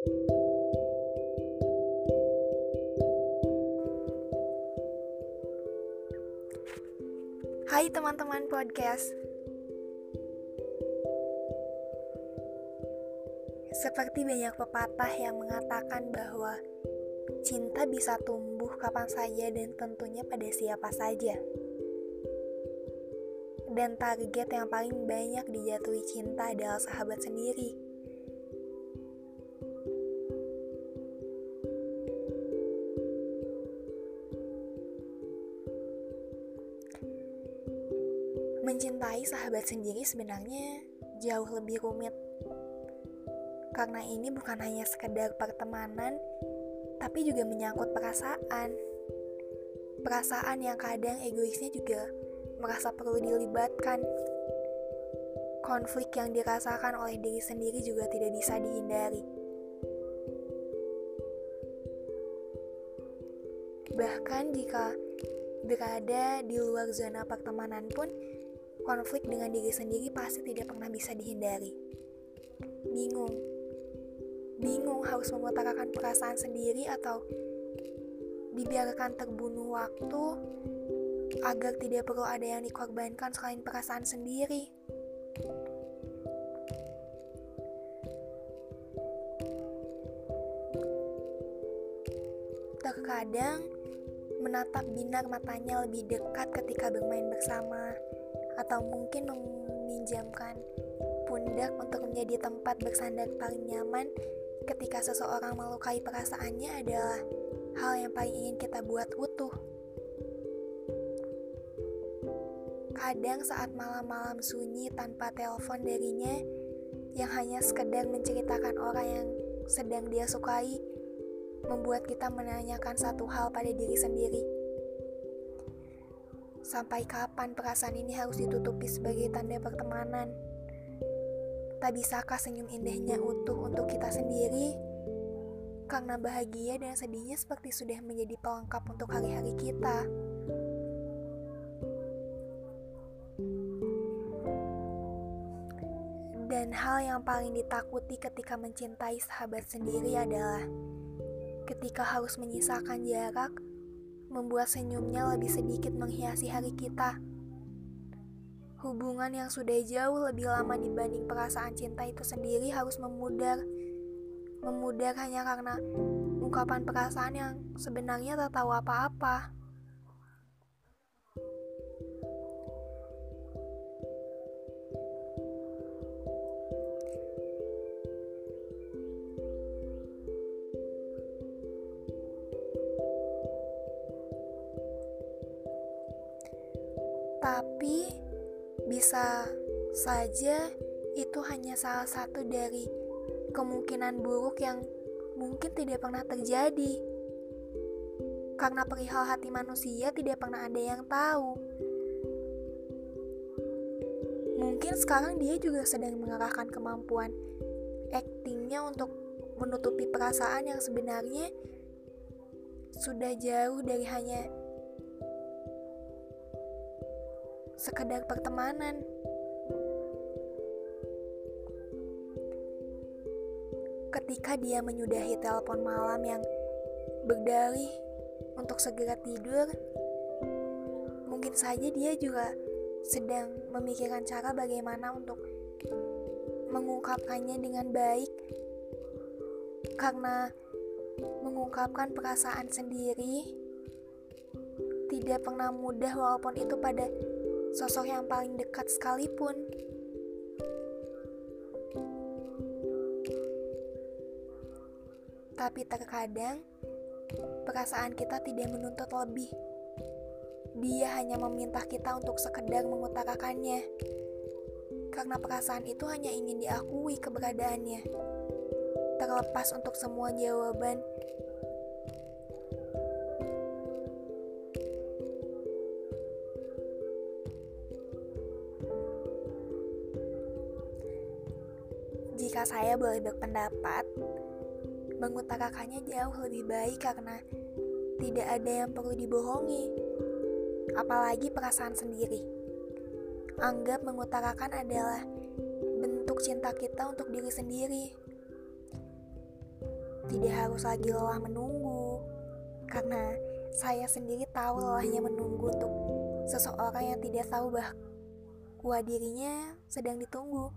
Hai teman-teman podcast. Seperti banyak pepatah yang mengatakan bahwa Cinta bisa tumbuh kapan saja dan tentunya pada siapa saja. Dan target yang paling banyak dijatuhi cinta adalah sahabat sendiri Mencintai sahabat sendiri sebenarnya jauh lebih rumit. Karena ini bukan hanya sekedar pertemanan, tapi juga menyangkut perasaan. Perasaan yang kadang egoisnya juga merasa perlu dilibatkan. Konflik yang dirasakan oleh diri sendiri juga tidak bisa dihindari. Bahkan jika berada di luar zona pertemanan pun, konflik dengan diri sendiri pasti tidak pernah bisa dihindari. Bingung, bingung harus mengutarakan perasaan sendiri atau dibiarkan terbunuh waktu agar tidak perlu ada yang dikorbankan selain perasaan sendiri. Terkadang menatap binar matanya lebih dekat ketika bermain bersama atau mungkin meminjamkan pundak untuk menjadi tempat bersandar paling nyaman ketika seseorang melukai perasaannya adalah hal yang paling ingin kita buat utuh. Kadang saat malam-malam sunyi tanpa telepon darinya yang hanya sekedar menceritakan orang yang sedang dia sukai membuat kita menanyakan satu hal pada diri sendiri. Sampai kapan perasaan ini harus ditutupi sebagai tanda pertemanan? Tak bisakah senyum indahnya utuh untuk kita sendiri? Karena bahagia dan sedihnya seperti sudah menjadi pelengkap untuk hari-hari kita. Dan hal yang paling ditakuti ketika mencintai sahabat sendiri adalah ketika harus menyisakan jarak membuat senyumnya lebih sedikit menghiasi hari kita. Hubungan yang sudah jauh lebih lama dibanding perasaan cinta itu sendiri harus memudar. Memudar hanya karena ungkapan perasaan yang sebenarnya tak tahu apa-apa. Tapi bisa saja itu hanya salah satu dari kemungkinan buruk yang mungkin tidak pernah terjadi. Karena perihal hati manusia tidak pernah ada yang tahu. Mungkin sekarang dia juga sedang mengerahkan kemampuan aktingnya untuk menutupi perasaan yang sebenarnya sudah jauh dari hanya sekedar pertemanan. Ketika dia menyudahi telepon malam yang berdalih untuk segera tidur, mungkin saja dia juga sedang memikirkan cara bagaimana untuk mengungkapkannya dengan baik karena mengungkapkan perasaan sendiri tidak pernah mudah walaupun itu pada sosok yang paling dekat sekalipun. Tapi terkadang perasaan kita tidak menuntut lebih. Dia hanya meminta kita untuk sekedar mengutarakannya. Karena perasaan itu hanya ingin diakui keberadaannya. Terlepas untuk semua jawaban Jika saya boleh berpendapat, mengutarakannya jauh lebih baik karena tidak ada yang perlu dibohongi, apalagi perasaan sendiri. Anggap mengutarakan adalah bentuk cinta kita untuk diri sendiri. tidak harus lagi lelah menunggu, karena saya sendiri tahu lelahnya menunggu untuk seseorang yang tidak tahu bahwa dirinya sedang ditunggu.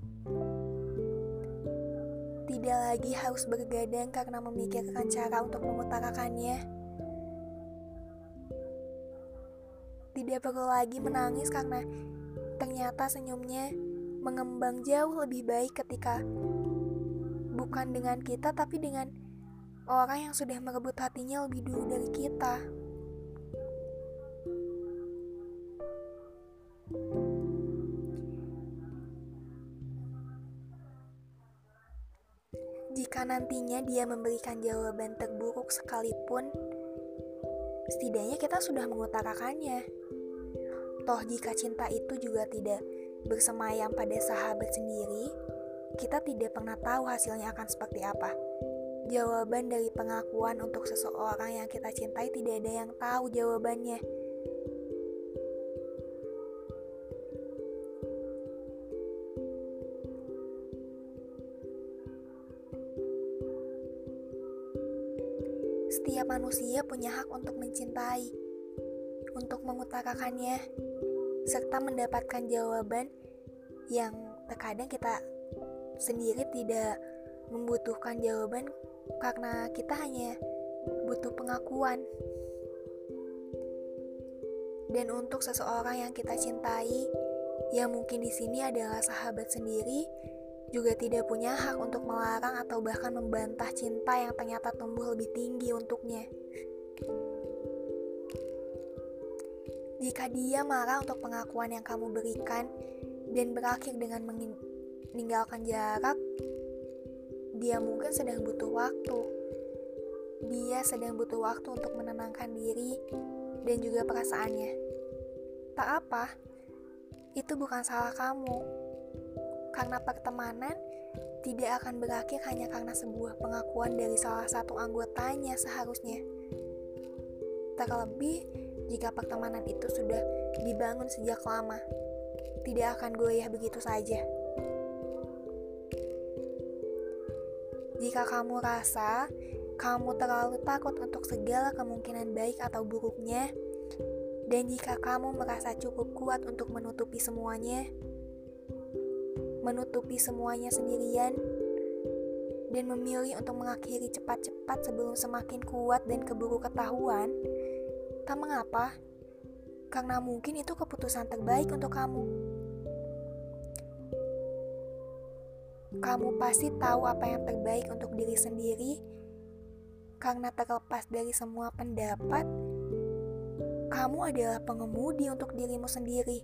Tidak lagi harus bergadang karena memikirkan cara untuk mengutarakannya. Tidak perlu lagi menangis karena ternyata senyumnya mengembang jauh lebih baik ketika bukan dengan kita tapi dengan orang yang sudah merebut hatinya lebih dulu dari kita. Jika nantinya dia memberikan jawaban terburuk sekalipun, setidaknya kita sudah mengutarakannya. Toh jika cinta itu juga tidak bersemayam pada sahabat sendiri, kita tidak pernah tahu hasilnya akan seperti apa. Jawaban dari pengakuan untuk seseorang yang kita cintai tidak ada yang tahu jawabannya. Setiap manusia punya hak untuk mencintai, untuk mengutarakannya, serta mendapatkan jawaban yang terkadang kita sendiri tidak membutuhkan jawaban karena kita hanya butuh pengakuan. Dan untuk seseorang yang kita cintai, yang mungkin di sini adalah sahabat sendiri, juga tidak punya hak untuk melarang atau bahkan membantah cinta yang ternyata tumbuh lebih tinggi untuknya. Jika dia marah untuk pengakuan yang kamu berikan dan berakhir dengan meninggalkan jarak, dia mungkin sedang butuh waktu. Dia sedang butuh waktu untuk menenangkan diri dan juga perasaannya. Tak apa, itu bukan salah kamu. Karena pertemanan tidak akan berakhir hanya karena sebuah pengakuan dari salah satu anggotanya seharusnya. Terlebih jika pertemanan itu sudah dibangun sejak lama, tidak akan goyah begitu saja. Jika kamu rasa kamu terlalu takut untuk segala kemungkinan baik atau buruknya, dan jika kamu merasa cukup kuat untuk menutupi semuanya, menutupi semuanya sendirian, dan memilih untuk mengakhiri cepat-cepat sebelum semakin kuat dan keburu ketahuan, tak mengapa, karena mungkin itu keputusan terbaik untuk kamu. Kamu pasti tahu apa yang terbaik untuk diri sendiri, karena terlepas dari semua pendapat, kamu adalah pengemudi untuk dirimu sendiri.